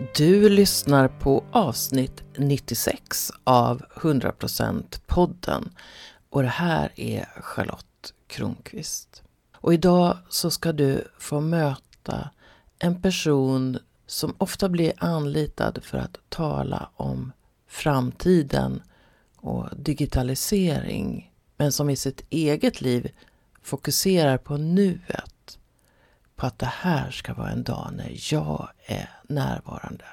Du lyssnar på avsnitt 96 av 100% podden och det här är Charlotte Kronqvist. Och idag så ska du få möta en person som ofta blir anlitad för att tala om framtiden och digitalisering men som i sitt eget liv fokuserar på nuet. På att det här ska vara en dag när jag är närvarande.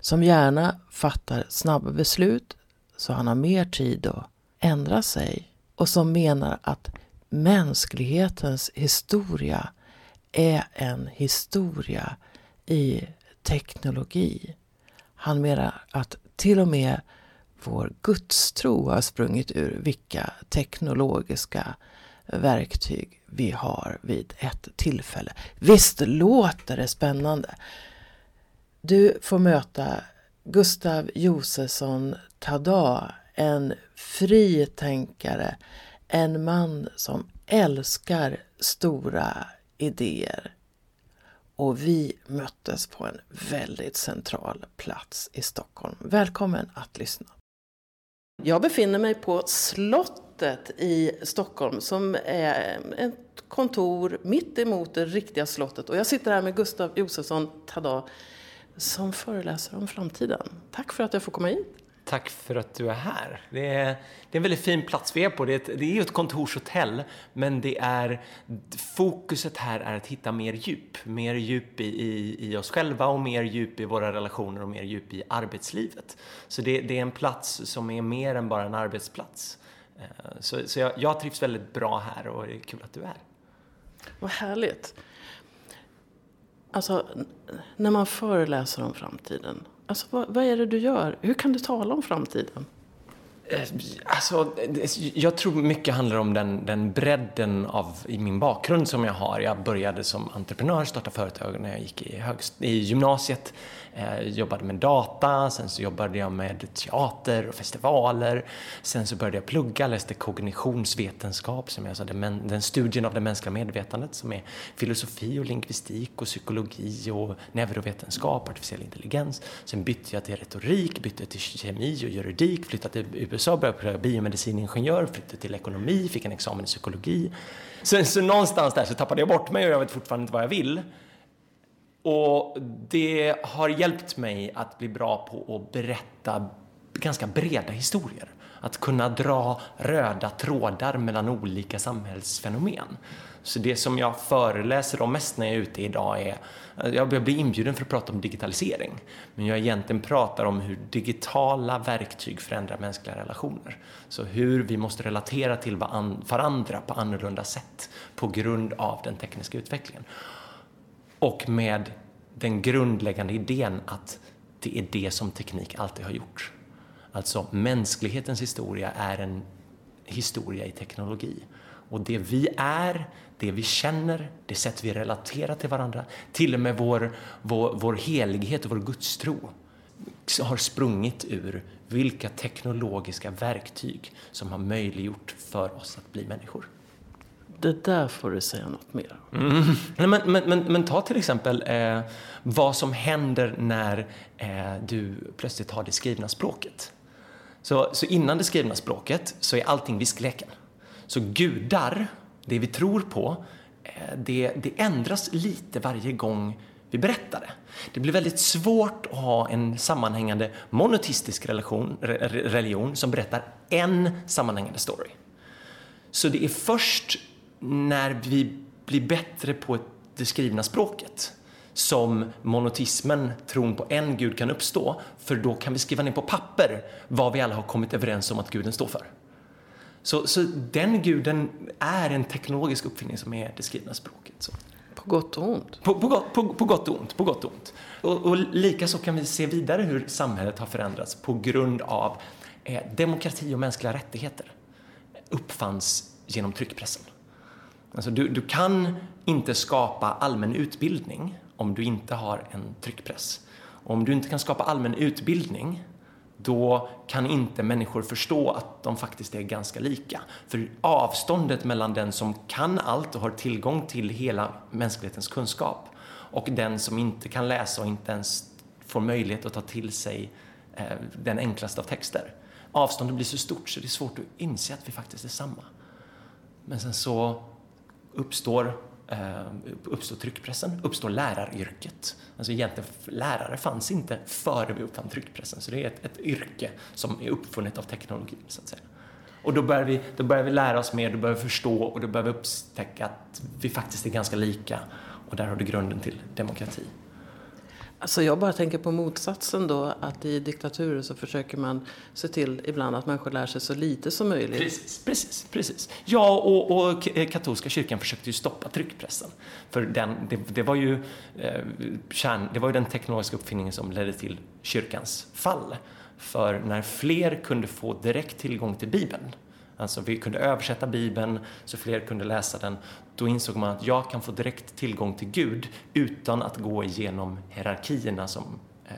Som gärna fattar snabba beslut så han har mer tid att ändra sig. Och som menar att mänsklighetens historia är en historia i teknologi. Han menar att till och med vår gudstro har sprungit ur vilka teknologiska verktyg vi har vid ett tillfälle. Visst låter det spännande? Du får möta Gustav Josefsson Tada, en fritänkare, en man som älskar stora idéer. Och vi möttes på en väldigt central plats i Stockholm. Välkommen att lyssna. Jag befinner mig på slottet i Stockholm som är ett kontor mitt emot det riktiga slottet. Och jag sitter här med Gustav Josefsson Tada som föreläser om framtiden. Tack för att jag får komma hit. Tack för att du är här. Det är, det är en väldigt fin plats vi är på. Det är, ett, det är ju ett kontorshotell, men det är, fokuset här är att hitta mer djup. Mer djup i, i, i oss själva och mer djup i våra relationer och mer djup i arbetslivet. Så det, det är en plats som är mer än bara en arbetsplats. Eh, så, så jag, jag trivs väldigt bra här och det är kul att du är här. Vad härligt. Alltså, när man föreläser om framtiden, alltså, vad, vad är det du gör? Hur kan du tala om framtiden? Eh, alltså, jag tror mycket handlar om den, den bredden av i min bakgrund som jag har. Jag började som entreprenör, starta företag när jag gick i, högst, i gymnasiet. Eh, jobbade med data, sen så jobbade jag med teater och festivaler. Sen så började jag plugga, läste kognitionsvetenskap, som är alltså den, den studien av det mänskliga medvetandet som är filosofi och lingvistik och psykologi och neurovetenskap, artificiell intelligens. Sen bytte jag till retorik, bytte till kemi och juridik, flyttade till USA, började plugga biomediciningenjör, flyttade till ekonomi, fick en examen i psykologi. Sen så någonstans där så tappade jag bort mig och jag vet fortfarande inte vad jag vill. Och det har hjälpt mig att bli bra på att berätta ganska breda historier. Att kunna dra röda trådar mellan olika samhällsfenomen. Så det som jag föreläser om mest när jag är ute idag är, jag blir inbjuden för att prata om digitalisering, men jag egentligen pratar om hur digitala verktyg förändrar mänskliga relationer. Så hur vi måste relatera till varandra på annorlunda sätt på grund av den tekniska utvecklingen. Och med den grundläggande idén att det är det som teknik alltid har gjort. Alltså mänsklighetens historia är en historia i teknologi. Och det vi är, det vi känner, det sätt vi relaterar till varandra, till och med vår, vår, vår helighet och vår gudstro har sprungit ur vilka teknologiska verktyg som har möjliggjort för oss att bli människor det där får du säga något mer mm. men, men, men, men, ta till exempel eh, vad som händer när eh, du plötsligt har det skrivna språket. Så, så innan det skrivna språket så är allting viskleken. Så gudar, det vi tror på, eh, det, det ändras lite varje gång vi berättar det. Det blir väldigt svårt att ha en sammanhängande monotistisk relation, religion som berättar en sammanhängande story. Så det är först när vi blir bättre på det skrivna språket som monotismen, tron på en gud, kan uppstå. För då kan vi skriva ner på papper vad vi alla har kommit överens om att guden står för. Så, så den guden är en teknologisk uppfinning som är det skrivna språket. Så. På gott och ont? På, på, på, på gott och ont. På gott och ont. Och, och likaså kan vi se vidare hur samhället har förändrats på grund av eh, demokrati och mänskliga rättigheter uppfanns genom tryckpressen. Alltså du, du kan inte skapa allmän utbildning om du inte har en tryckpress. Och om du inte kan skapa allmän utbildning då kan inte människor förstå att de faktiskt är ganska lika. För avståndet mellan den som kan allt och har tillgång till hela mänsklighetens kunskap och den som inte kan läsa och inte ens får möjlighet att ta till sig eh, den enklaste av texter. Avståndet blir så stort så det är svårt att inse att vi faktiskt är samma. Men sen så uppstår eh, uppstår tryckpressen, uppstår läraryrket. Alltså egentligen, lärare fanns inte före vi uppfann tryckpressen, så det är ett, ett yrke som är uppfunnet av teknologi, så att säga. Och då börjar, vi, då börjar vi lära oss mer, då börjar vi förstå och då börjar vi upptäcka att vi faktiskt är ganska lika. Och där har du grunden till demokrati. Alltså jag bara tänker på motsatsen då, att i diktaturer så försöker man se till ibland att människor lär sig så lite som möjligt. Precis, precis, precis. Ja, och, och eh, katolska kyrkan försökte ju stoppa tryckpressen. För den, det, det, var ju, eh, kärn, det var ju den teknologiska uppfinningen som ledde till kyrkans fall. För när fler kunde få direkt tillgång till Bibeln, alltså vi kunde översätta Bibeln så fler kunde läsa den, då insåg man att jag kan få direkt tillgång till Gud utan att gå igenom hierarkierna som eh,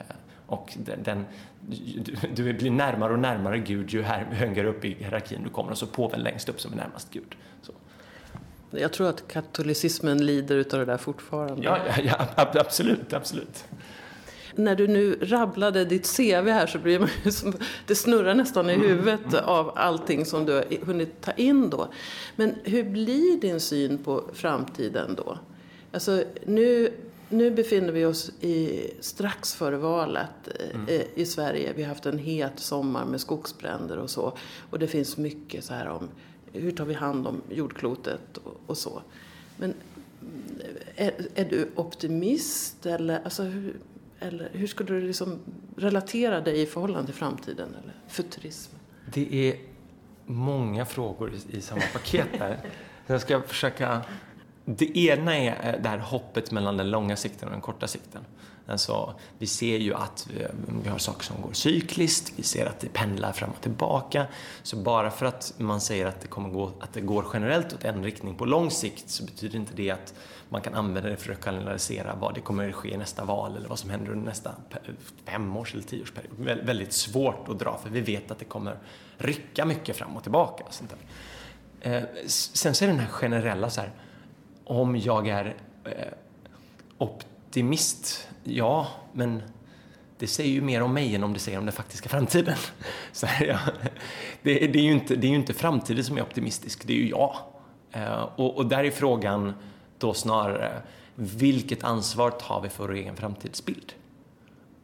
och den, du blir närmare och närmare Gud ju högre upp i hierarkin du kommer och så påven längst upp som är närmast Gud. Så. Jag tror att katolicismen lider utav det där fortfarande. Ja, ja, ja absolut, absolut när du nu rabblade ditt CV här så blir man ju som, det snurrar nästan i huvudet av allting som du har hunnit ta in då. Men hur blir din syn på framtiden då? Alltså nu, nu befinner vi oss i, strax före valet mm. i, i Sverige. Vi har haft en het sommar med skogsbränder och så. Och det finns mycket så här om hur tar vi hand om jordklotet och, och så. Men är, är, du optimist eller alltså, hur, eller hur skulle du liksom relatera dig i förhållande till framtiden eller futurismen? Det är många frågor i, samma paket här. Jag ska försöka... Det ena är eh, det här hoppet mellan den långa sikten och den korta sikten. Alltså, vi ser ju att vi, vi har saker som går cykliskt, vi ser att det pendlar fram och tillbaka. Så bara för att man säger att det, kommer gå, att det går generellt åt en riktning på lång sikt så betyder inte det att man kan använda det för att kanalisera vad det kommer att ske i nästa val eller vad som händer under nästa femårs eller tioårsperiod. Vä väldigt svårt att dra för vi vet att det kommer rycka mycket fram och tillbaka. Och sånt där. Eh, sen så är det den här generella så här, om jag är eh, optimist, ja, men det säger ju mer om mig än om det säger om den faktiska framtiden. Så här, ja, det, det, är ju inte, det är ju inte framtiden som är optimistisk, det är ju jag. Eh, och, och där är frågan, då snarare vilket ansvar tar vi för vår egen framtidsbild?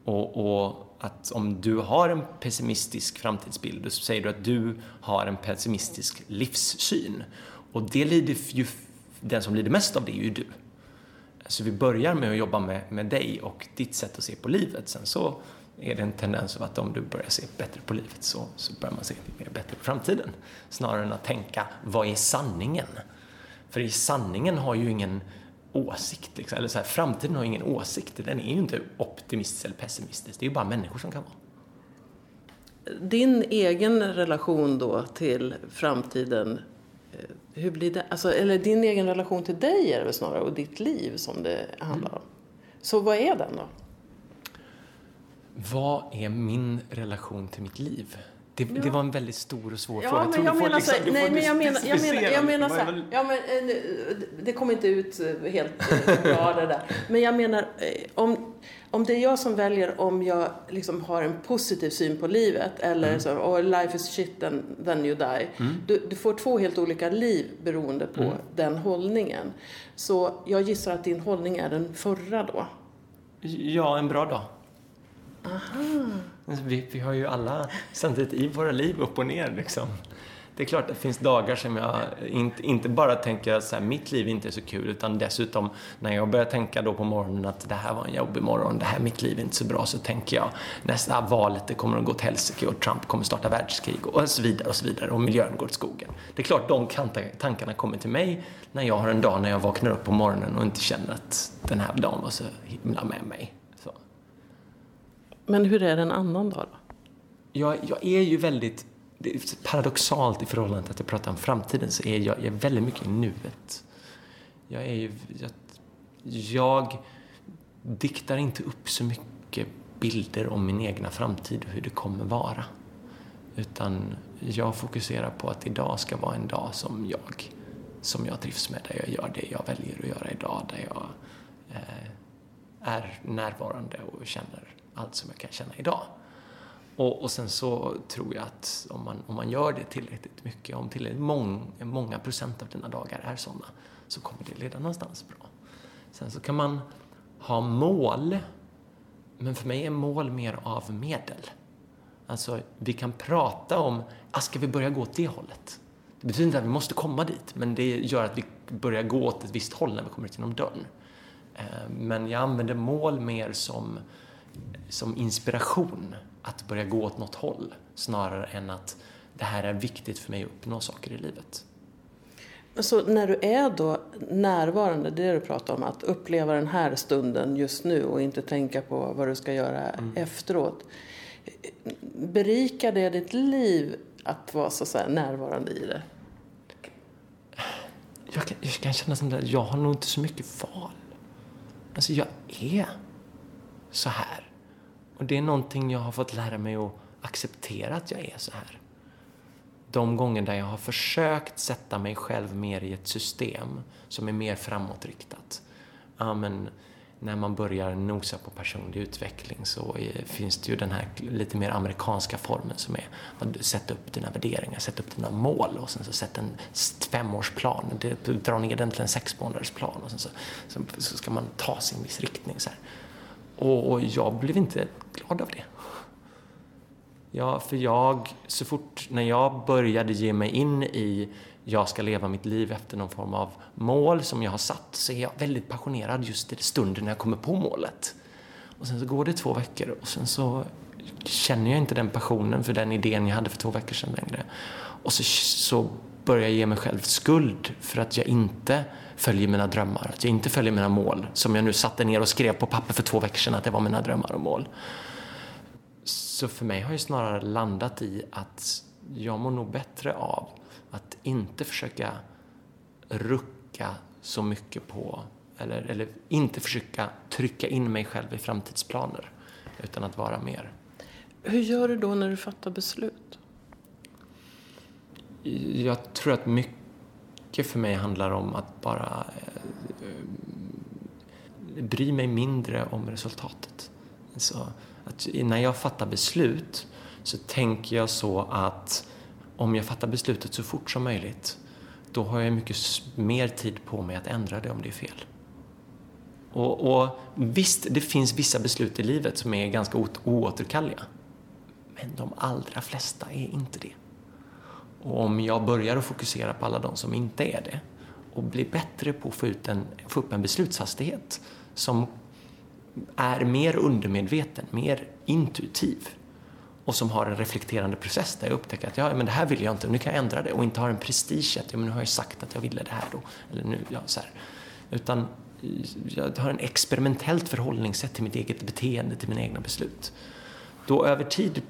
Och, och, att om du har en pessimistisk framtidsbild, då säger du att du har en pessimistisk livssyn. Och det lider ju, den som lider mest av det är ju du. Så vi börjar med att jobba med, med dig och ditt sätt att se på livet. Sen så är det en tendens av att om du börjar se bättre på livet så, så börjar man se mer bättre på framtiden. Snarare än att tänka, vad är sanningen? För i sanningen har ju ingen åsikt, liksom. eller så här, framtiden har ingen åsikt. Den är ju inte optimistisk eller pessimistisk, det är ju bara människor som kan vara. Din egen relation då till framtiden, hur blir det? Alltså, eller din egen relation till dig är det väl snarare, och ditt liv som det handlar om. Så vad är den då? Vad är min relation till mitt liv? Det, ja. det, var en väldigt stor och svår ja, fråga. Men jag, jag menar liksom, nej, men jag menar, jag menar, jag menar så här, ja, men, eh, det kom inte ut eh, helt eh, bra det där. Men jag menar, om, om det är jag som väljer om jag liksom har en positiv syn på livet eller mm. så, oh, life is shit and then you die. Mm. Du, du, får två helt olika liv beroende på mm. den hållningen. Så jag gissar att din hållning är den förra då. Ja, en bra dag. Aha. Vi, vi har ju alla samtidigt i våra liv upp och ner liksom. Det är klart att det finns dagar som jag inte, inte bara tänker att så här, mitt liv inte är så kul utan dessutom när jag börjar tänka då på morgonen att det här var en jobbig morgon, det här mitt liv är inte så bra så tänker jag nästa ah, valet det kommer att gå till helsike och Trump kommer starta världskrig och så vidare och så vidare och miljön går till skogen. Det är klart de tankarna kommer till mig när jag har en dag när jag vaknar upp på morgonen och inte känner att den här dagen var så himla med mig. Men hur är det en annan dag då? Jag, jag är ju väldigt, paradoxalt i förhållande till att jag pratar om framtiden, så är jag, jag är väldigt mycket i nuet. Jag är ju, jag, jag diktar inte upp så mycket bilder om min egna framtid och hur det kommer vara. Utan jag fokuserar på att idag ska vara en dag som jag, som jag trivs med, där jag gör det jag väljer att göra idag, där jag eh, är närvarande och känner allt som jag kan känna idag. Och, och sen så tror jag att om man, om man gör det tillräckligt mycket, om tillräckligt mång, många procent av dina dagar är sådana, så kommer det leda någonstans bra. Sen så kan man ha mål, men för mig är mål mer av medel. Alltså, vi kan prata om, ah, ska vi börja gå åt det hållet? Det betyder inte att vi måste komma dit, men det gör att vi börjar gå åt ett visst håll när vi kommer ut genom dörren. Eh, men jag använder mål mer som, som inspiration att börja gå åt något håll snarare än att det här är viktigt för mig att uppnå saker i livet. Så när du är då närvarande, det är det du pratar om, att uppleva den här stunden just nu och inte tänka på vad du ska göra mm. efteråt. Berikar det ditt liv att vara så, så närvarande i det? Jag kan, jag kan känna som det, jag har nog inte så mycket val. Alltså jag är så här. Och det är någonting jag har fått lära mig att acceptera att jag är så här. De gånger där jag har försökt sätta mig själv mer i ett system som är mer framåtriktat. Ja, men när man börjar nosa på personlig utveckling så finns det ju den här lite mer amerikanska formen som är att sätta upp dina värderingar, sätta upp dina mål och sen så sätta en femårsplan, dra ner den till en sexmånadersplan och sen så, så, ska man ta sin viss riktning. Så och, och, jag blev inte glad av det. Ja, för jag, så fort när jag började ge mig in i jag ska leva mitt liv efter någon form av mål som jag har satt så är jag väldigt passionerad just i stunden när jag kommer på målet. Och sen så går det två veckor och sen så känner jag inte den passionen för den idén jag hade för två veckor sedan längre. Och så, så börjar jag ge mig själv skuld för att jag inte följer mina drömmar, att jag inte följer mina mål som jag nu satte ner och skrev på papper för två veckor sedan att det var mina drömmar och mål. Så för mig har jag snarare landat i att jag mår nog bättre av att inte försöka rucka så mycket på, eller, eller inte försöka trycka in mig själv i framtidsplaner, utan att vara mer. Hur gör du då när du fattar beslut? Jag tror att mycket mycket för mig handlar om att bara eh, bry mig mindre om resultatet. Så att när jag fattar beslut så tänker jag så att om jag fattar beslutet så fort som möjligt, då har jag mycket mer tid på mig att ändra det om det är fel. Och, och visst, det finns vissa beslut i livet som är ganska oåterkalleliga. Men de allra flesta är inte det. Och om jag börjar att fokusera på alla de som inte är det och blir bättre på att få, ut en, få upp en beslutshastighet som är mer undermedveten, mer intuitiv, och som har en reflekterande process där jag upptäcker att ja, men det här vill jag inte, nu kan jag ändra det och inte har en prestige att ja, men nu har jag sagt att jag ville det här då. Eller nu, ja, så här. Utan eh, jag har en experimentellt förhållningssätt till mitt eget beteende, till mina egna beslut. Då över tid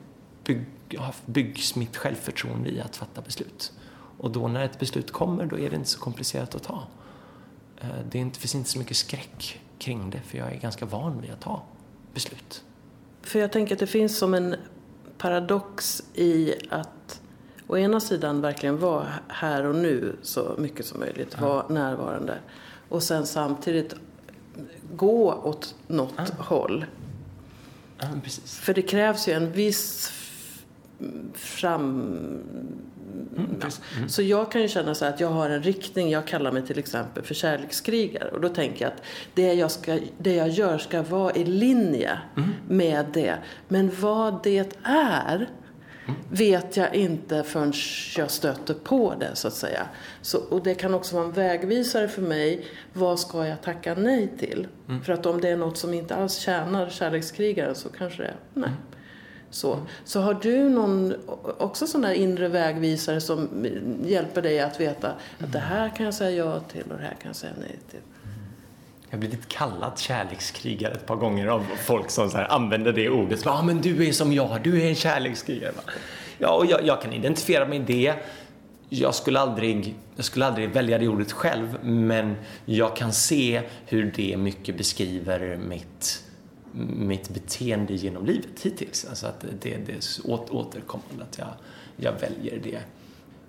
bygg, byggs mitt självförtroende i att fatta beslut. Och då när ett beslut kommer, då är det inte så komplicerat att ta. Eh, det, är inte, finns inte så mycket skräck kring det, för jag är ganska van vid att ta beslut. För jag tänker att det finns som en paradox i att å ena sidan verkligen vara här och nu så mycket som möjligt, ja. vara närvarande. Och sen samtidigt gå åt något ja. håll. Ja, För det krävs ju en viss fram... Mm, mm. Så jag kan ju känna så att jag har en riktning. Jag kallar mig till exempel för kärlekskrigare. Och då tänker jag att det jag, ska, det jag gör ska vara i linje mm. med det. Men vad det är mm. vet jag inte förrän jag stöter på det så att säga. Så, och det kan också vara en vägvisare för mig. Vad ska jag tacka nej till? För att om det är något som inte alls tjänar kärlekskrigaren så kanske det är nej. Mm. Så, så har du någon också sån där inre vägvisare som hjälper dig att veta att det här kan jag säga ja till och det här kan jag säga nej till? Jag har blivit kallad kärlekskrigare ett par gånger av folk som så använder det ordet. Ja, ah, men du är som jag, du är en kärlekskrigare. Ja, och jag, jag kan identifiera mig i det. Jag skulle, aldrig, jag skulle aldrig välja det ordet själv, men jag kan se hur det mycket beskriver mitt mitt beteende genom livet hittills. Alltså att det, det är återkommande att jag, jag väljer det.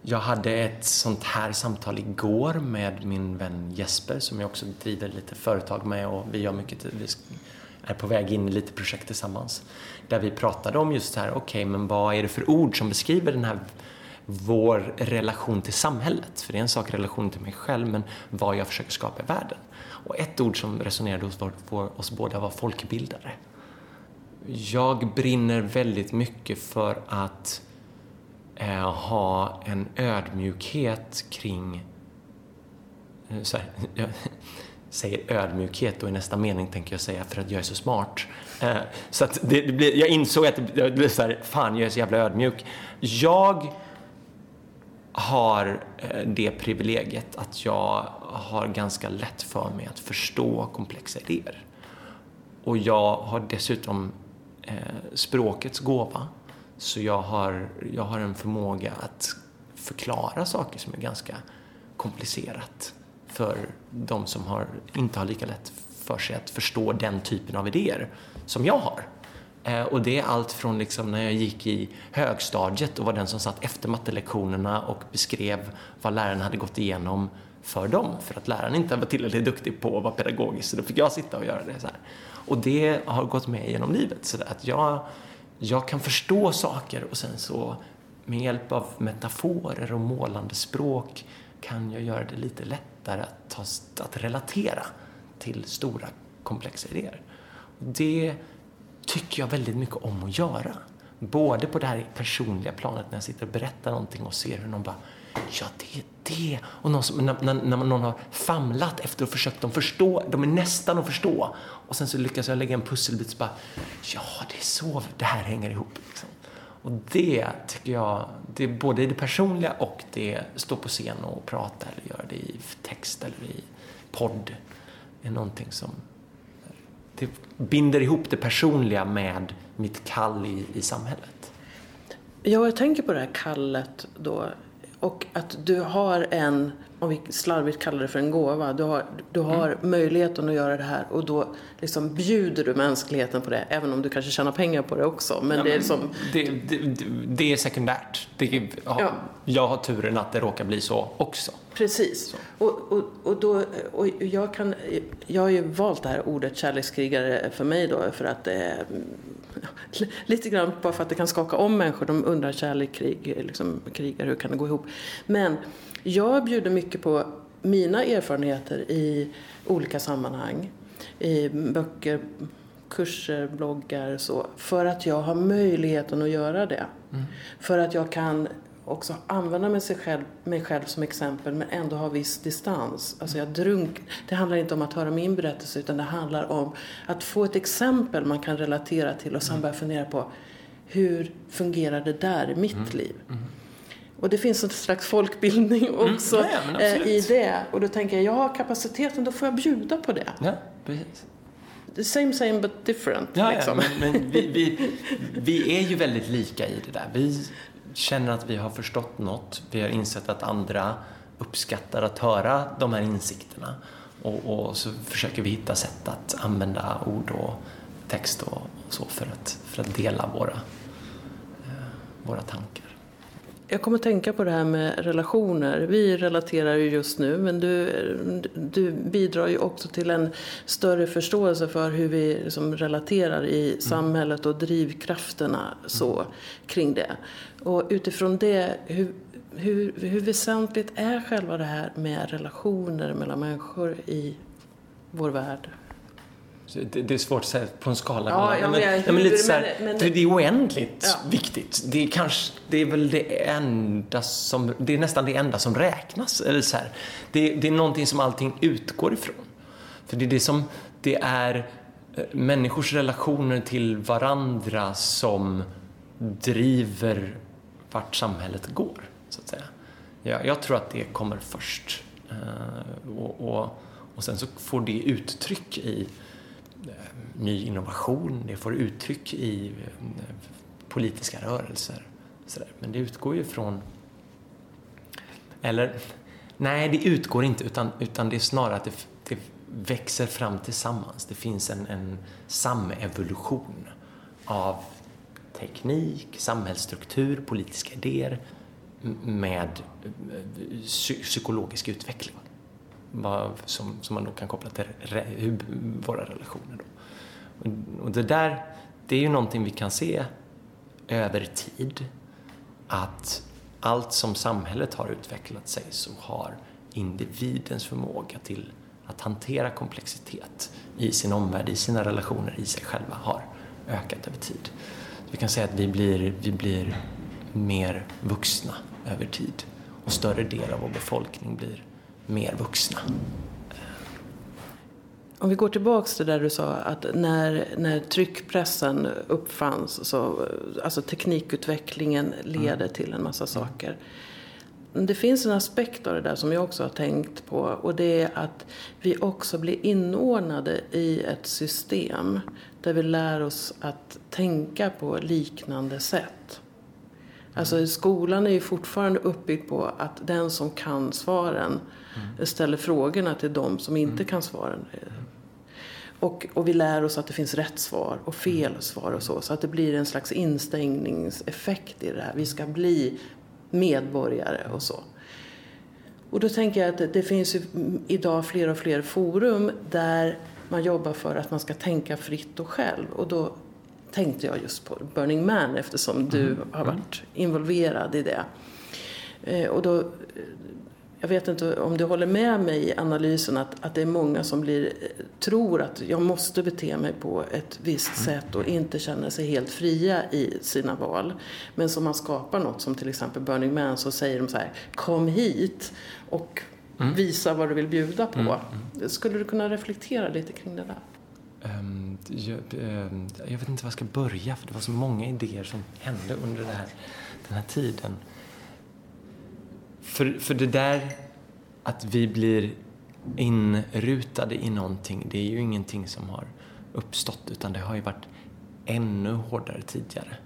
Jag hade ett sånt här samtal igår med min vän Jesper som jag också driver lite företag med och vi gör mycket vi är på väg in i lite projekt tillsammans. Där vi pratade om just det här, okej, okay, men vad är det för ord som beskriver den här vår relation till samhället. För det är en sak relation till mig själv, men vad jag försöker skapa i världen. Och ett ord som resonerade hos oss båda var folkbildare. Jag brinner väldigt mycket för att eh, ha en ödmjukhet kring eh, så här, jag säger ödmjukhet och i nästa mening tänker jag säga för att jag är så smart. Eh, så att det, det blir, jag insåg att det blev så här, fan jag är så jävla ödmjuk. Jag har eh, det privilegiet att jag har ganska lätt för mig att förstå komplexa idéer. Och jag har dessutom eh, språkets gåva. Så jag har, jag har en förmåga att förklara saker som är ganska komplicerat för de som har, inte har lika lätt för sig att förstå den typen av idéer som jag har. Eh, och det är allt från liksom när jag gick i högstadiet och var den som satt efter mattelektionerna och beskrev vad läraren hade gått igenom för dem. För att läraren inte var tillräckligt duktig på att vara pedagogisk så då fick jag sitta och göra det så här. Och det har gått med genom livet. Så att jag, jag kan förstå saker och sen så med hjälp av metaforer och målande språk kan jag göra det lite lättare att, ta, att relatera till stora komplexa idéer. Det tycker jag väldigt mycket om att göra. Både på det här personliga planet när jag sitter och berättar någonting och ser hur någon bara Ja, det är det. Och någon som, när, när, när någon har famlat efter och försökt de förstå, de är nästan att förstå. Och sen så lyckas jag lägga en pusselbit så bara, ja, det är så det här hänger ihop. Liksom. Och det tycker jag, det är både i det personliga och det stå på scen och prata eller göra det i text eller i podd är någonting som det binder ihop det personliga med mitt kall i, i samhället. Ja, jag tänker på det här kallet då. Och att du har en, om vi slarvigt kallar det för en gåva, du har, du har mm. möjligheten att göra det här och då liksom bjuder du mänskligheten på det, även om du kanske tjänar pengar på det också. Men, ja, det, är liksom... det, det, det är sekundärt. Det, ja. Jag har turen att det råkar bli så också. Precis. Och, och, och, då, och jag, kan, jag har ju valt det här ordet kärlekskrigare för mig då för att det är lite grann bara för att det kan skaka om människor. De undrar kärlek, krig, liksom, krigar, hur kan det gå ihop? Men jag bjuder mycket på mina erfarenheter i olika sammanhang. I böcker, kurser, bloggar så. För att jag har möjligheten att göra det. Mm. För att jag kan också använda mig själv, mig själv som exempel men ändå ha viss distans. Alltså jag drunk, det handlar inte om att höra min berättelse utan det handlar om att få ett exempel man kan relatera till och sen mm. börja fundera på hur fungerar det där i mitt mm. liv? Mm. Och det finns en slags folkbildning mm. också mm. ja, ja, i det. Och då tänker jag, jag har kapaciteten, då får jag bjuda på det. Ja, precis. The same same but different. Ja, liksom. ja men, men vi, vi, vi, är ju väldigt lika i det där. Vi känner att vi har förstått något. Vi har insett att andra uppskattar att höra de här insikterna. Och, och så försöker vi hitta sätt att använda ord och text och, så för att, för att dela våra, eh, våra tankar. Jag kommer att tänka på det här med relationer. Vi relaterar ju just nu men du, du bidrar ju också till en större förståelse för hur vi liksom relaterar i mm. samhället och drivkrafterna så mm. kring det. Och utifrån det, hur, hur, hur väsentligt är själva det här med relationer mellan människor i vår värld? Det, är svårt att säga på en skala. Ja, ja, men, men, men, lite så här, men, det är oändligt ja. viktigt. Det är, kanske, det är väl det enda som, det är nästan det enda som räknas. Eller så här. Det, det är någonting som allting utgår ifrån. För det är det som, det är eh, människors relationer till varandra som driver vart samhället går, så att säga. Jag, jag tror att det kommer först. Eh, och, och, och sen så får det uttryck i eh, ny innovation, det får uttryck i eh, politiska rörelser. Men det utgår ju från... Eller, nej, det utgår inte, utan, utan det är snarare att det, det växer fram tillsammans. Det finns en, en samevolution av teknik, samhällsstruktur, politiska idéer med eh, psykologisk utveckling. Som, som man då kan koppla till re, våra relationer. Då. Och det där, det är ju någonting vi kan se över tid. Att allt som samhället har utvecklat sig så har individens förmåga till att hantera komplexitet i sin omvärld, i sina relationer, i sig själva har ökat över tid. Vi kan säga att vi blir, vi blir mer vuxna över tid och större del av vår befolkning blir mer vuxna. Om vi går tillbaks till det du sa att när, när tryckpressen uppfanns så alltså teknikutvecklingen leder mm. till en massa saker. Det finns en aspekt av det där som jag också har tänkt på och det är att vi också blir inordnade i ett system där vi lär oss att tänka på liknande sätt. Alltså skolan är ju fortfarande uppbyggd på att den som kan svaren mm. ställer frågorna till de som inte mm. kan svaren. Och, och, vi lär oss att det finns rätt svar och fel svar och så. Så att det blir en slags instängningseffekt i det här. Vi ska bli medborgare och så. Och då tänker jag att det finns idag fler och fler forum där man jobbar för att man ska tänka fritt och själv. Och då tänkte jag just på Burning Man eftersom du mm. har mm. varit involverad i det. Eh, och då, jag vet inte om du håller med mig i analysen att, att det är många som blir, tror att jag måste bete mig på ett visst mm. sätt och inte känner sig helt fria i sina val. Men som man skapar något som till exempel Burning Man så säger de så här, kom hit och mm. visa vad du vill bjuda på. Mm. Skulle du kunna reflektera lite kring det där? Um, jag, um, jag, vet inte var jag ska börja för det var så många idéer som hände under här, den här tiden. För, för det där att vi blir inrutade i någonting, det är ju ingenting som har uppstått utan det har ju varit ännu hårdare tidigare.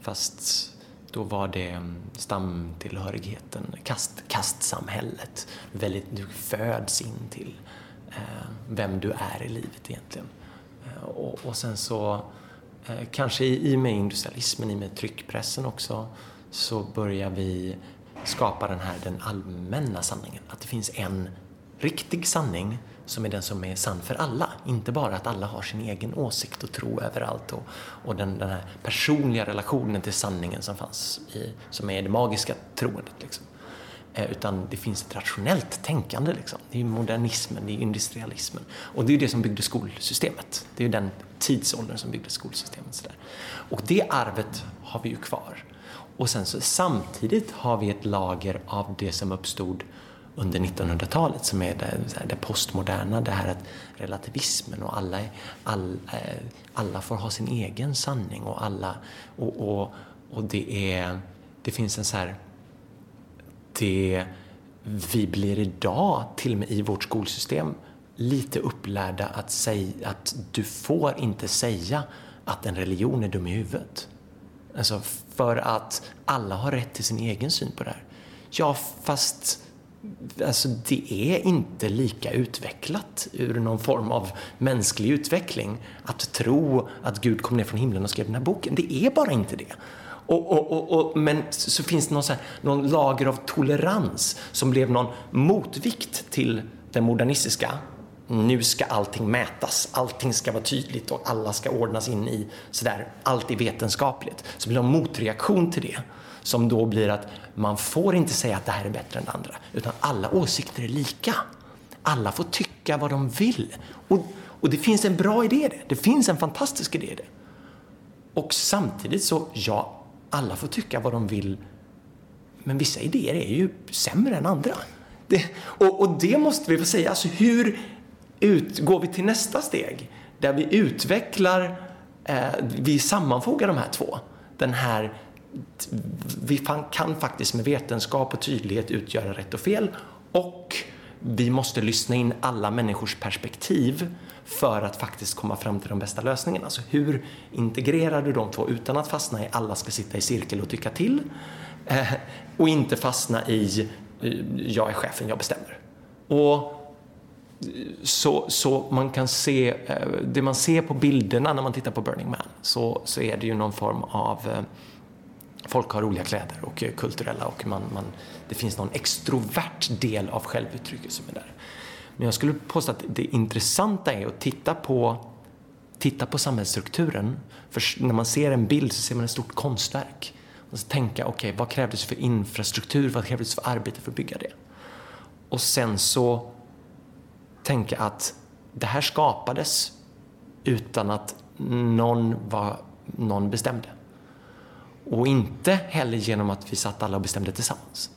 Fast då var det mm, stamtillhörigheten, kast, kastsamhället. Väldigt, du föds in till eh, vem du är i livet egentligen. Eh, och, och, sen så, eh, kanske i, i och med industrialismen, i och med tryckpressen också, så börjar vi skapa den här den allmänna sanningen. Att det finns en riktig sanning som är den som är sann för alla. Inte bara att alla har sin egen åsikt och tro överallt och, och den, den här personliga relationen till sanningen som fanns i, som är det magiska troendet. Liksom. Eh, utan det finns ett rationellt tänkande. Liksom. Det är modernismen, det är industrialismen. Och det är det som byggde skolsystemet. Det är den tidsåldern som byggde skolsystemet. Så där. Och det arvet har vi ju kvar. Och sen så samtidigt har vi ett lager av det som uppstod under 1900-talet som är det, det postmoderna, det här att relativismen och alla, all, eh, alla får ha sin egen sanning och alla och, och, och det är det finns en så här det vi blir idag till och med i vårt skolsystem lite upplärda att, säga, att du får inte säga att en religion är dum i huvudet. Alltså för att alla har rätt till sin egen syn på det här. Ja, fast alltså, det är inte lika utvecklat ur någon form av mänsklig utveckling att tro att Gud kom ner från himlen och skrev den här boken. Det är bara inte det. Och, och, och, och men så finns det någon, så här, någon lager av tolerans som blev någon motvikt till den modernistiska nu ska allting mätas, allting ska vara tydligt och alla ska ordnas in i sådär, allt är vetenskapligt. Så blir det en motreaktion till det som då blir att man får inte säga att det här är bättre än det andra, utan alla åsikter är lika. Alla får tycka vad de vill. Och, och det finns en bra idé i det. Det finns en fantastisk idé i det. Och samtidigt så, ja, alla får tycka vad de vill, men vissa idéer är ju sämre än andra. Det, och, och, det måste vi få säga. Alltså hur ut, går vi till nästa steg där vi utvecklar, eh, vi sammanfogar de här två. Den här, vi kan faktiskt med vetenskap och tydlighet utgöra rätt och fel och vi måste lyssna in alla människors perspektiv för att faktiskt komma fram till de bästa lösningarna. Alltså hur integrerar du de två utan att fastna i alla ska sitta i cirkel och tycka till eh, och inte fastna i eh, jag är chefen, jag bestämmer. Och så, så man kan se, eh, det man ser på bilderna när man tittar på Burning Man så, så är det ju någon form av eh, Folk har roliga kläder och är kulturella och man, man, det finns någon extrovert del av självuttrycket som är där. Men jag skulle påstå att det intressanta är att titta på titta på samhällsstrukturen. För när man ser en bild så ser man ett stort konstverk. Och så tänka, okej, okay, vad krävdes för infrastruktur, vad krävdes för arbete för att bygga det? Och sen så tänka att det här skapades utan att någon, var, någon bestämde. Och inte heller genom att vi satt alla och bestämde tillsammans.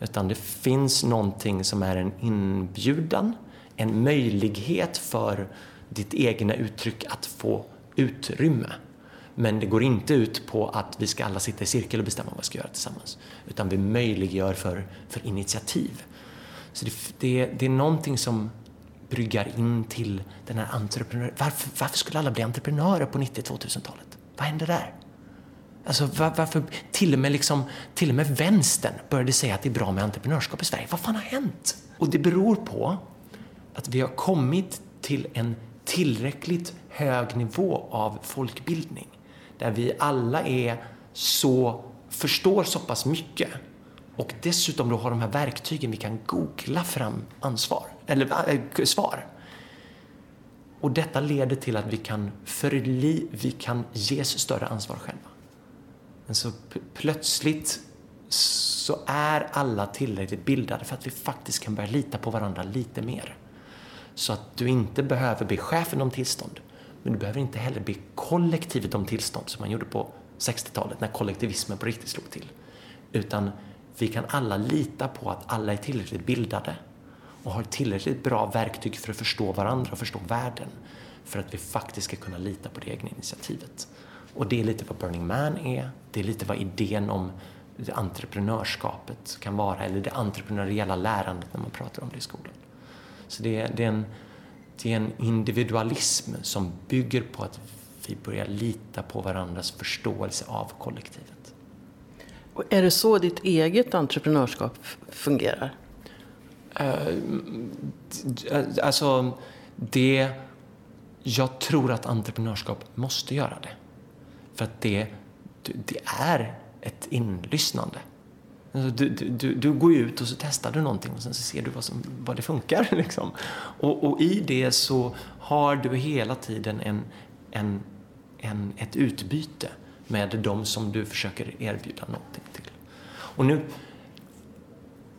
Utan det finns någonting som är en inbjudan, en möjlighet för ditt egna uttryck att få utrymme. Men det går inte ut på att vi ska alla sitta i cirkel och bestämma vad vi ska göra tillsammans. Utan vi möjliggör för, för initiativ. Så det, det, det är någonting som bryggar in till den här entreprenören. Varför, varför skulle alla bli entreprenörer på 90-2000-talet? Vad hände där? Alltså var, varför till och, med liksom, till och med vänstern började säga att det är bra med entreprenörskap i Sverige. Vad fan har hänt? Och det beror på att vi har kommit till en tillräckligt hög nivå av folkbildning där vi alla är så, förstår så pass mycket och dessutom då har de här verktygen vi kan googla fram ansvar, eller äh, svar. Och detta leder till att vi kan, förli, vi kan ges större ansvar själva. Men så plötsligt så är alla tillräckligt bildade för att vi faktiskt kan börja lita på varandra lite mer. Så att du inte behöver be chefen om tillstånd. Men du behöver inte heller be kollektivet om tillstånd som man gjorde på 60-talet när kollektivismen på riktigt slog till. Utan vi kan alla lita på att alla är tillräckligt bildade och har tillräckligt bra verktyg för att förstå varandra och förstå världen för att vi faktiskt ska kunna lita på det egna initiativet. Och det är lite vad Burning Man är, det är lite vad idén om det entreprenörskapet kan vara, eller det entreprenöriella lärandet när man pratar om det i skolan. Så det är, det är, en, det är en individualism som bygger på att vi börjar lita på varandras förståelse av kollektivet. Och är det så ditt eget entreprenörskap fungerar? Uh, alltså, det... Jag tror att entreprenörskap måste göra det. För att det, det är ett inlyssnande. Alltså du, du, du, går ut och så testar du någonting och sen så ser du vad, som, vad det funkar. Liksom. Och, och, i det så har du hela tiden en, en, en, ett utbyte med de som du försöker erbjuda någonting till. Och nu,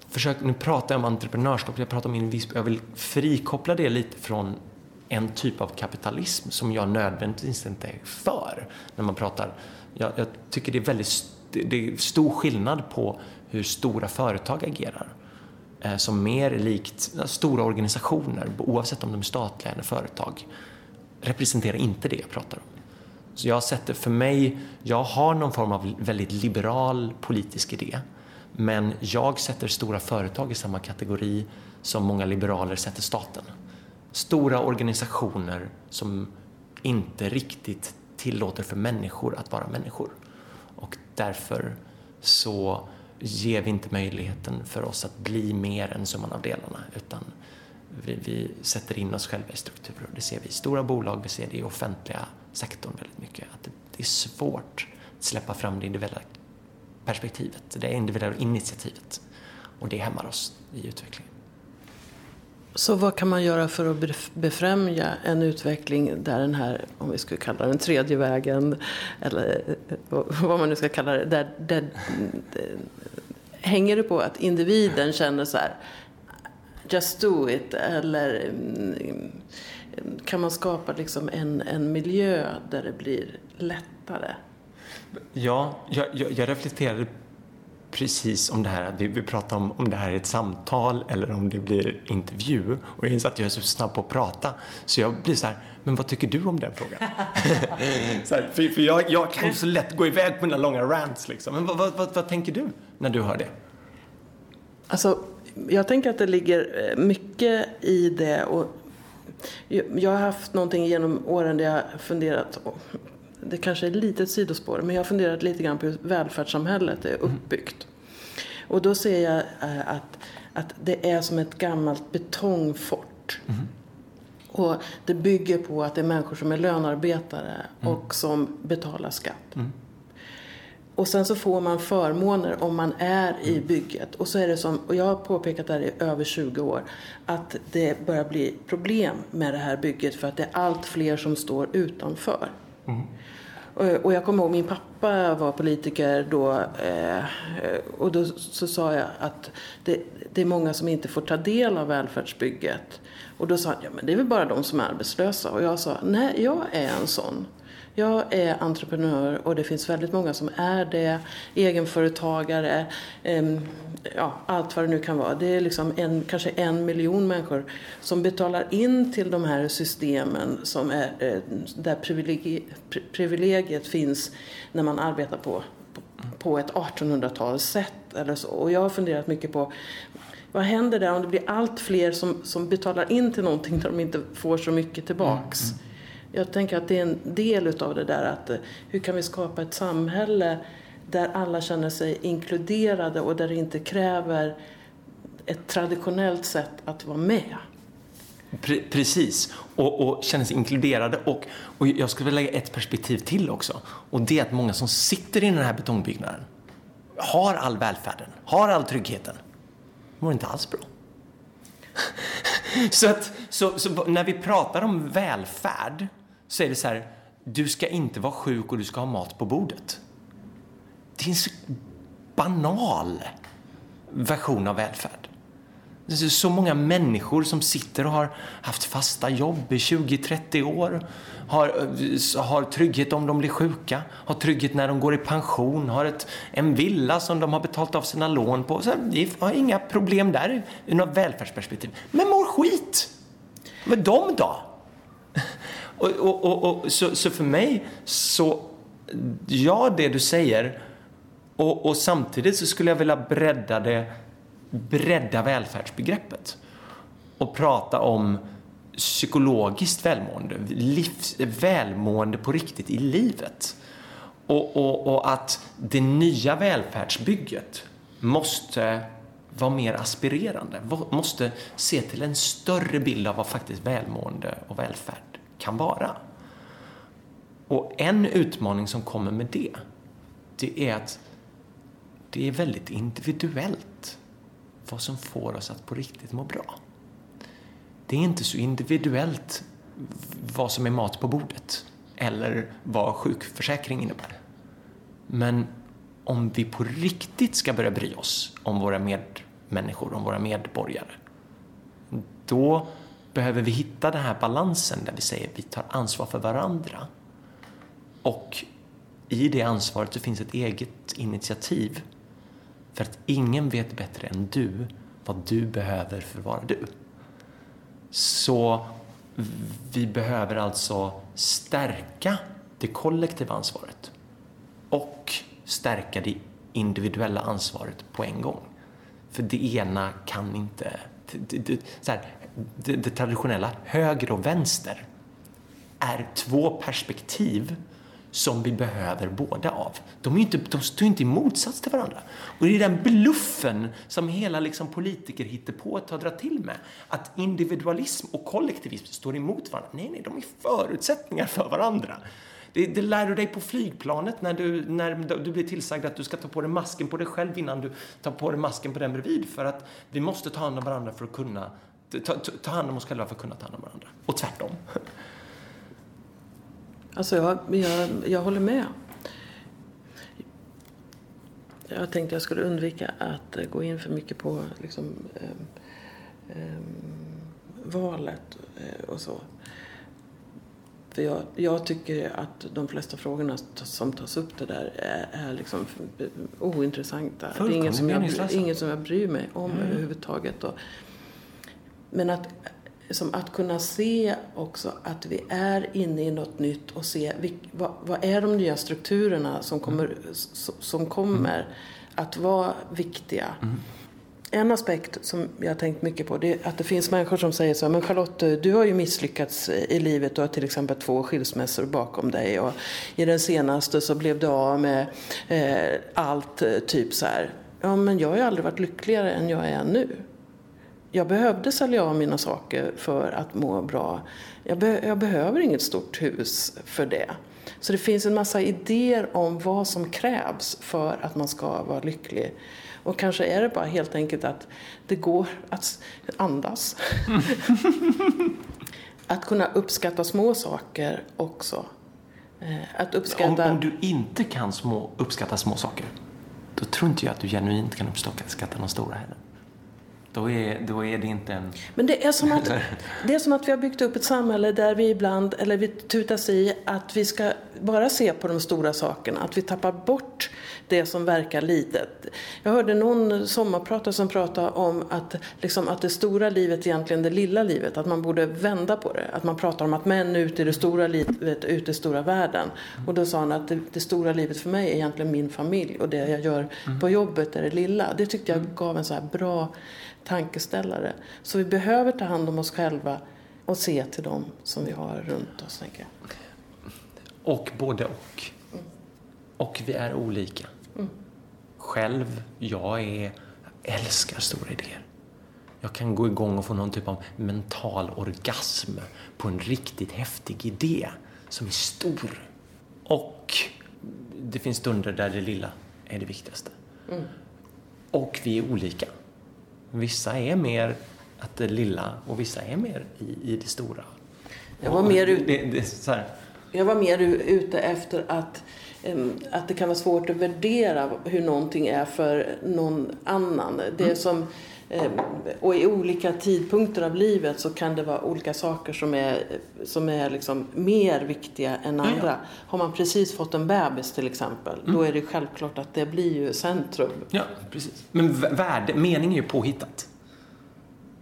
försöker, nu pratar jag om entreprenörskap, jag pratar om invisp, jag vill frikoppla det lite från en typ av kapitalism som jag nödvändigtvis inte är för. När man pratar, jag, jag tycker det är väldigt det är stor skillnad på hur stora företag agerar. Eh, som mer likt stora organisationer, oavsett om de är statliga eller företag, representerar inte det jag pratar om. Så jag sätter för mig, jag har någon form av väldigt liberal politisk idé. Men jag sätter stora företag i samma kategori som många liberaler sätter staten stora organisationer som inte riktigt tillåter för människor att vara människor. Och därför så ger vi inte möjligheten för oss att bli mer än summan av delarna utan vi, vi sätter in oss själva i strukturer. Det ser vi i stora bolag, vi ser det i offentliga sektorn väldigt mycket. Att det, det är svårt att släppa fram det individuella perspektivet, det individuella initiativet. Och det hämmar oss i utvecklingen. Så vad kan man göra för att befrämja en utveckling där den här, om vi skulle kalla den tredje vägen, eller eh, eh, vad man nu ska kalla det, där, där, där hänger det på att individen känner så här, just do it, eller mm, kan man skapa liksom en, en miljö där det blir lättare? Ja, jag, jag, jag reflekterade precis om det här, vi, vi pratar om om det här är ett samtal eller om det blir intervju. Och jag inser att jag är så snabb på att prata så jag blir så här, men vad tycker du om den frågan? här, för, för jag, jag, kan ju så lätt gå iväg på mina långa rants liksom. Men vad, vad, vad, vad tänker du när du hör det? Alltså, jag tänker att det ligger eh, mycket i det och jag har haft någonting genom åren där jag funderat det kanske är ett litet sidospår, men jag har funderat lite grann på hur välfärdssamhället är uppbyggt. Och då ser jag eh, att, att det är som ett gammalt betongfort. Mm. Och det bygger på att det är människor som är lönarbetare mm. och som betalar skatt. Mm. Och sen så får man förmåner om man är i bygget. Och så är det som, och jag har påpekat det här i över 20 år, att det börjar bli problem med det här bygget för att det är allt fler som står utanför. Och jag kommer ihåg min pappa var politiker då eh, och då så sa jag att det, det, är många som inte får ta del av välfärdsbygget. Och då sa han, ja men det är väl bara de som är arbetslösa. Och jag sa, nej jag är en sån. Jag är entreprenör och det finns väldigt många som är det. Egenföretagare, eh, ja, allt vad det nu kan vara. Det är liksom en, kanske en miljon människor som betalar in till de här systemen som är, eh, där privilegiet, privilegiet finns när man arbetar på, på ett 1800-talssätt. Eller så. Och jag har funderat mycket på vad händer där om det blir allt fler som, som betalar in till någonting där de inte får så mycket tillbaks? Mm. mm. Jag tänker att det är en del utav det där att eh, hur kan vi skapa ett samhälle där alla känner sig inkluderade och där det inte kräver ett traditionellt sätt att vara med. Precis, och, och känner sig inkluderade. Och, och jag skulle vilja lägga ett perspektiv till också. Och det är att många som sitter i den här betongbyggnaden har all välfärden, har all tryggheten, mår inte alls bra. så, att, så, så när vi pratar om välfärd så är det så här, du ska inte vara sjuk och du ska ha mat på bordet. Det är en så banal version av välfärd. Det är så många människor som sitter och har haft fasta jobb i 20-30 år, har, har trygghet om de blir sjuka, har trygghet när de går i pension, har ett, en villa som de har betalat av sina lån på. Så de har inga problem där ur något välfärdsperspektiv. Men mår skit! Men de då? Och, och, och, och så, så, för mig så, ja det du säger och, och, samtidigt så skulle jag vilja bredda det, bredda välfärdsbegreppet och prata om psykologiskt välmående, livs, välmående på riktigt i livet. Och, och, och att det nya välfärdsbygget måste vara mer aspirerande, måste se till en större bild av vad faktiskt välmående och välfärd kan vara. Och en utmaning som kommer med det, det är att det är väldigt individuellt vad som får oss att på riktigt må bra. Det är inte så individuellt vad som är mat på bordet eller vad sjukförsäkring innebär. Men om vi på riktigt ska börja bry oss om våra medmänniskor, om våra medborgare, då behöver vi hitta den här balansen där vi säger vi tar ansvar för varandra. Och i det ansvaret så finns ett eget initiativ. För att ingen vet bättre än du vad du behöver för att vara du. Så vi behöver alltså stärka det kollektiva ansvaret och stärka det individuella ansvaret på en gång. För det ena kan inte... Det, det, så här, det, det traditionella höger och vänster är två perspektiv som vi behöver båda av. De, är inte, de står inte i motsats till varandra. Och det är den bluffen som hela liksom politiker hittar på att dra till med. Att individualism och kollektivism står emot varandra. Nej, nej, de är förutsättningar för varandra. Det, det lär du dig på flygplanet när du, när du blir tillsagd att du ska ta på dig masken på dig själv innan du tar på dig masken på den bredvid. För att vi måste ta hand om varandra för att kunna ta, ta hand om oss själva för att kunna ta hand om varandra. Och tvärtom. Alltså jag, jag, jag håller med. Jag tänkte jag skulle undvika att gå in för mycket på liksom, eh, eh, valet eh, och så. För jag, jag, tycker att de flesta frågorna som tas upp det där är, är liksom ointressanta. Det är inget som, jag, inget som jag bryr mig om mm. överhuvudtaget. Och, men att, som att kunna se också att vi är inne i något nytt och se vad, vad är de nya strukturerna som kommer, som kommer mm. att vara viktiga. Mm. En aspekt som jag har tänkt mycket på det är att det finns människor som säger så men Charlotte, du har ju misslyckats i livet. Du har till exempel två skilsmässor bakom dig och i den senaste så blev du av med eh, allt, typ så här. Ja, men jag har ju aldrig varit lyckligare än jag är nu. Jag behövde sälja av mina saker för att må bra. Jag, be jag, behöver inget stort hus för det. Så det finns en massa idéer om vad som krävs för att man ska vara lycklig. Och kanske är det bara helt enkelt att det går att andas. att kunna uppskatta små saker också. Eh, att uppskatta... Om, om, du inte kan små, uppskatta små saker, då tror inte jag att du genuint kan uppskatta de stora heller. Då är, då är det inte en... Men det är, som att, det är som att vi har byggt upp ett samhälle där vi ibland, eller vi tutas i att vi ska bara se på de stora sakerna. Att vi tappar bort det som verkar litet. Jag hörde någon sommarpratare som pratade om att, liksom, att det stora livet egentligen det lilla livet. Att man borde vända på det. Att man pratar om att män är ute i det stora livet, ute i stora världen. Och då sa han att det, det, stora livet för mig är egentligen min familj och det jag gör mm. på jobbet är det lilla. Det tyckte jag gav en så här bra tankeställare. Så vi behöver ta hand om oss själva och se till dem som vi har runt oss, tänker jag. Och både och. Mm. Och vi är olika. Mm. Själv, jag är, älskar stora idéer. Jag kan gå igång och få någon typ av mental orgasm på en riktigt häftig idé som är stor. Och det finns stunder där det lilla är det viktigaste. Mm. Och vi är olika. Vissa är mer att det lilla och vissa är mer i, i det stora. Jag var mer, ut... jag var mer ute efter att, att det kan vara svårt att värdera hur någonting är för någon annan. Det mm. som och i olika tidpunkter av livet så kan det vara olika saker som är, som är liksom mer viktiga än andra. Ja, ja. Har man precis fått en bebis till exempel, mm. då är det självklart att det blir ju centrum. Ja, precis. Men värde, mening är ju påhittat.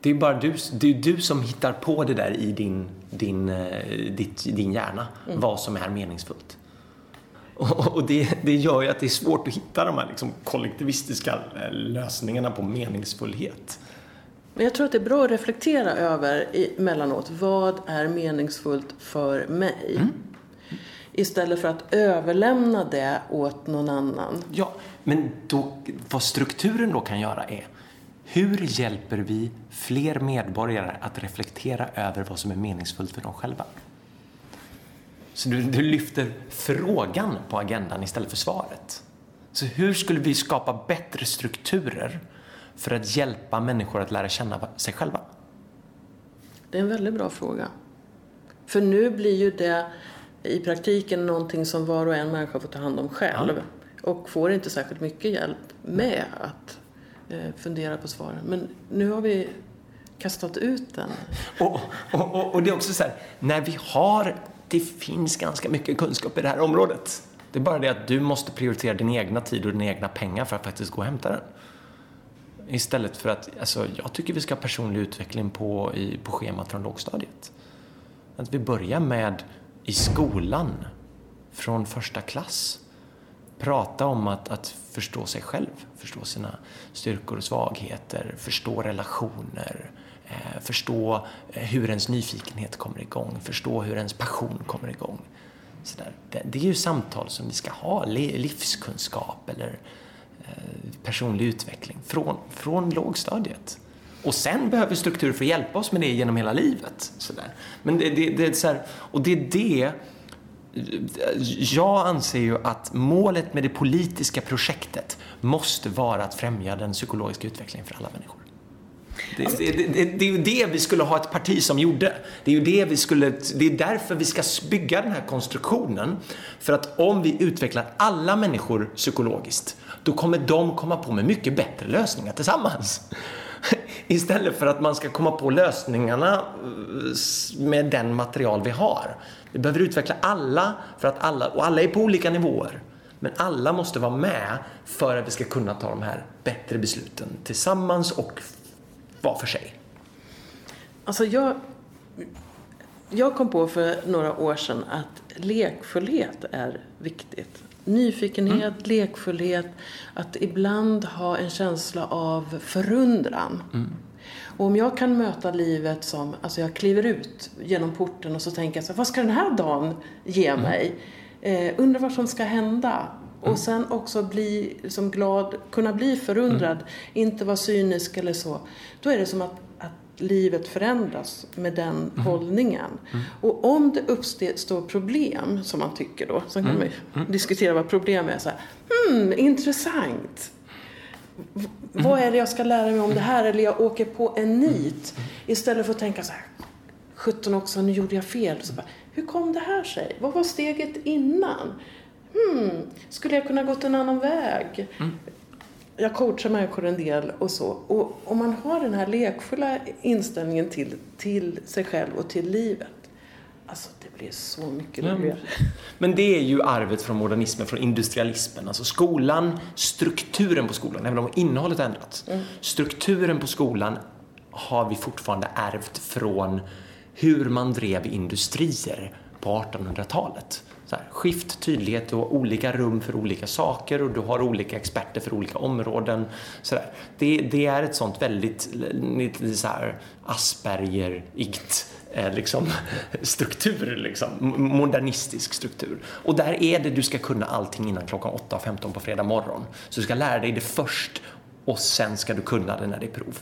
Det är bara du, det är du som hittar på det där i din, din, eh, ditt, din hjärna, mm. vad som är meningsfullt. Och det, det, gör ju att det är svårt att hitta de här liksom kollektivistiska eh, lösningarna på meningsfullhet. Men jag tror att det är bra att reflektera över emellanåt. Vad är meningsfullt för mig? Mm. Istället för att överlämna det åt någon annan. Ja, men då, vad strukturen då kan göra är hur hjälper vi fler medborgare att reflektera över vad som är meningsfullt för dem själva? Så du, du lyfter frågan på agendan istället för svaret. Så hur skulle vi skapa bättre strukturer för att hjälpa människor att lära känna sig själva? Det är en väldigt bra fråga. För nu blir ju det i praktiken någonting som var och en människa får ta hand om själv. Ja. Och får inte särskilt mycket hjälp med att Eh, fundera på svaren. Men nu har vi kastat ut den. Och, och, och, och det är också så här, när vi har det finns ganska mycket kunskap i det här området. Det är bara det att du måste prioritera din egna tid och dina egna pengar för att faktiskt gå och hämta den. Istället för att, alltså, jag tycker vi ska ha personlig utveckling på, i, på schemat från lågstadiet. Att vi börjar med, i skolan, från första klass, prata om att, att förstå sig själv, förstå sina styrkor och svagheter, förstå relationer, Eh, förstå eh, hur ens nyfikenhet kommer igång, förstå hur ens passion kommer igång. Så det, det, är ju samtal som vi ska ha, livskunskap eller eh, personlig utveckling från, från lågstadiet. Och sen behöver struktur för att hjälpa oss med det genom hela livet. Så där. Men det, det, det, är så här, och det är det jag anser ju att målet med det politiska projektet måste vara att främja den psykologiska utvecklingen för alla människor. Det, det, det, det, är ju det vi skulle ha ett parti som gjorde. Det är ju det vi skulle, det är därför vi ska bygga den här konstruktionen. För att om vi utvecklar alla människor psykologiskt, då kommer de komma på med mycket bättre lösningar tillsammans. Istället för att man ska komma på lösningarna eh, med den material vi har. Vi behöver utveckla alla, för att alla, och alla är på olika nivåer. Men alla måste vara med för att vi ska kunna ta de här bättre besluten tillsammans och var för sig? Alltså jag, jag kom på för några år sedan att lekfullhet är viktigt. Nyfikenhet, mm. lekfullhet, att ibland ha en känsla av förundran. Mm. Och om jag kan möta livet som, alltså jag kliver ut genom porten och så tänker jag så vad ska den här dagen ge mm. mig? Mm. Eh, undrar vad som ska hända? Och mm. sen också bli liksom glad, kunna bli förundrad, mm. inte vara cynisk eller så. Då är det som att, att livet förändras med den mm. hållningen. Mm. Och om det uppstår problem, som man tycker då, så kan mm. man mm. diskutera vad problem är. Så här, hmm, intressant. Vad är det jag ska lära mig om det här? Eller jag åker på en nit. Istället för att tänka så här, 17 också, nu gjorde jag fel. Så bara, hur kom det här sig? Vad var steget innan? Hmm, skulle jag kunna gått en annan väg? Mm. Jag coachar människor en del och så. Och om man har den här lekfulla inställningen till, till sig själv och till livet. Alltså det blir så mycket roligare. Men det är ju arvet från modernismen, från industrialismen. Alltså skolan, strukturen på skolan, även om innehållet ändrats. Mm. Strukturen på skolan har vi fortfarande ärvt från hur man drev industrier på 1800-talet. Så här, skift, tydlighet och olika rum för olika saker och du har olika experter för olika områden. Så. Det, det är ett sånt väldigt lite så här Asperger-igt eh, liksom, struktur, liksom, modernistisk struktur. Och där är det du ska kunna allting innan klockan 8.15 på fredag morgon. Så du ska lära dig det först och sen ska du kunna det när det är prov.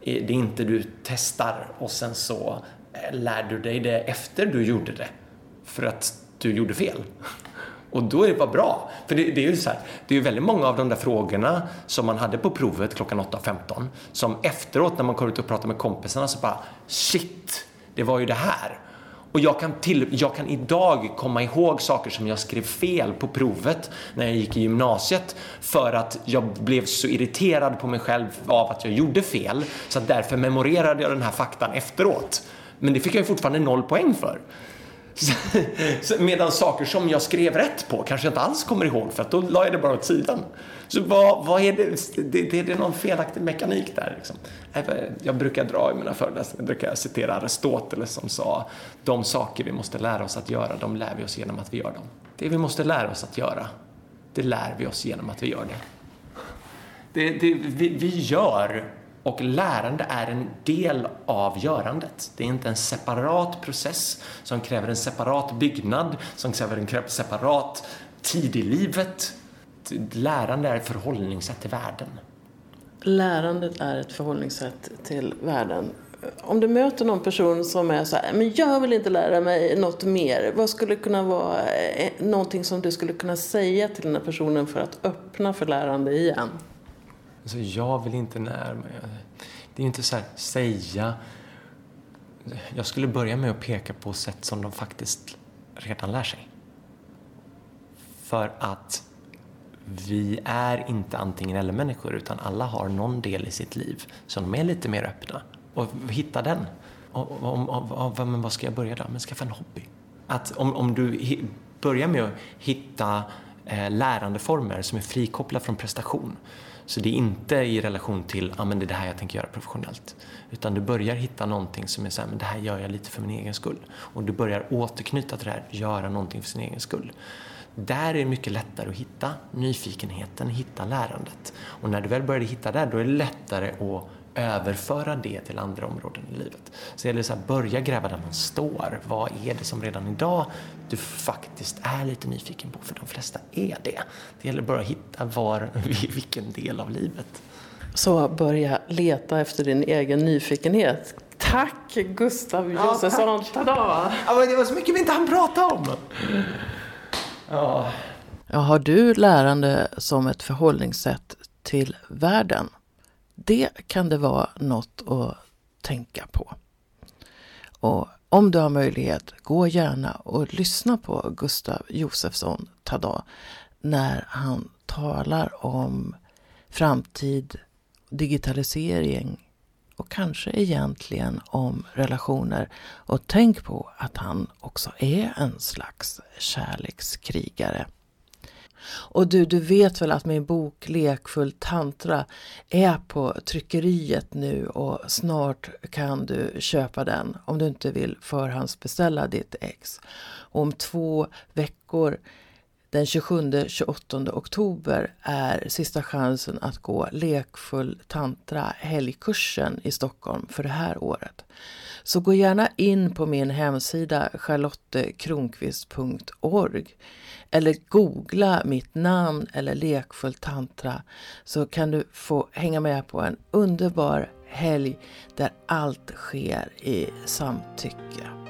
Eh, det är inte du testar och sen så eh, lär du dig det efter du gjorde det för att du gjorde fel. Och då är det bara bra. För det, det är ju så här, det är ju väldigt många av de där frågorna som man hade på provet klockan 8.15 som efteråt när man kommer ut och pratar med kompisarna så bara shit, det var ju det här. Och jag kan, till, jag kan idag komma ihåg saker som jag skrev fel på provet när jag gick i gymnasiet för att jag blev så irriterad på mig själv av att jag gjorde fel så att därför memorerade jag den här faktan efteråt. Men det fick jag ju fortfarande noll poäng för. Medan saker som jag skrev rätt på kanske jag inte alls kommer ihåg för att då la jag det bara åt sidan. Så vad, vad är det? Det, det, det är någon felaktig mekanik där. Liksom. Jag brukar dra i mina föreläsningar, brukar jag citera Aristoteles som sa de saker vi måste lära oss att göra, de lär vi oss genom att vi gör dem. Det vi måste lära oss att göra, det lär vi oss genom att vi gör det. det, det vi, vi gör och lärande är en del av görandet. Det är inte en separat process som kräver en separat byggnad, som kräver en separat tid i livet. Lärande är ett förhållningssätt till världen. Lärandet är ett förhållningssätt till världen. Om du möter någon person som är så här, men jag vill inte lära mig något mer. Vad skulle kunna vara eh, någonting som du skulle kunna säga till den här personen för att öppna för lärande igen? Alltså, jag vill inte närma mig. Det är inte så här, säga... Jag skulle börja med att peka på sätt som de faktiskt redan lär sig. För att vi är inte antingen eller människor utan alla har någon del i sitt liv som de är lite mer öppna. Och hitta den. Och, och, och, och, men vad ska jag börja då? Men skaffa en hobby. Att om, om du börjar med att hitta eh, lärandeformer som är frikopplade från prestation så det är inte i relation till, ah, men det är det här jag tänker göra professionellt. Utan du börjar hitta någonting som är så här, men det här gör jag lite för min egen skull. Och du börjar återknyta till det här, göra någonting för sin egen skull. Där är det mycket lättare att hitta nyfikenheten, hitta lärandet. Och när du väl börjar hitta där, då är det lättare att överföra det till andra områden i livet. Så det gäller att börja gräva där man står. Vad är det som redan idag du faktiskt är lite nyfiken på? För de flesta är det. Det gäller bara att hitta var, vilken del av livet. Så börja leta efter din egen nyfikenhet. Tack Gustav Josefsson! Ja, ja, det var så mycket vi inte hann prata om. Ja. Ja, har du lärande som ett förhållningssätt till världen? Det kan det vara något att tänka på. Och om du har möjlighet, gå gärna och lyssna på Gustav Josefsson Tada när han talar om framtid, digitalisering och kanske egentligen om relationer. Och tänk på att han också är en slags kärlekskrigare. Och du, du vet väl att min bok Lekfull tantra är på tryckeriet nu och snart kan du köpa den om du inte vill förhandsbeställa ditt ex. Och om två veckor den 27-28 oktober är sista chansen att gå Lekfull tantra helgkursen i Stockholm för det här året. Så gå gärna in på min hemsida charlottekronqvist.org eller googla mitt namn eller lekfull tantra så kan du få hänga med på en underbar helg där allt sker i samtycke.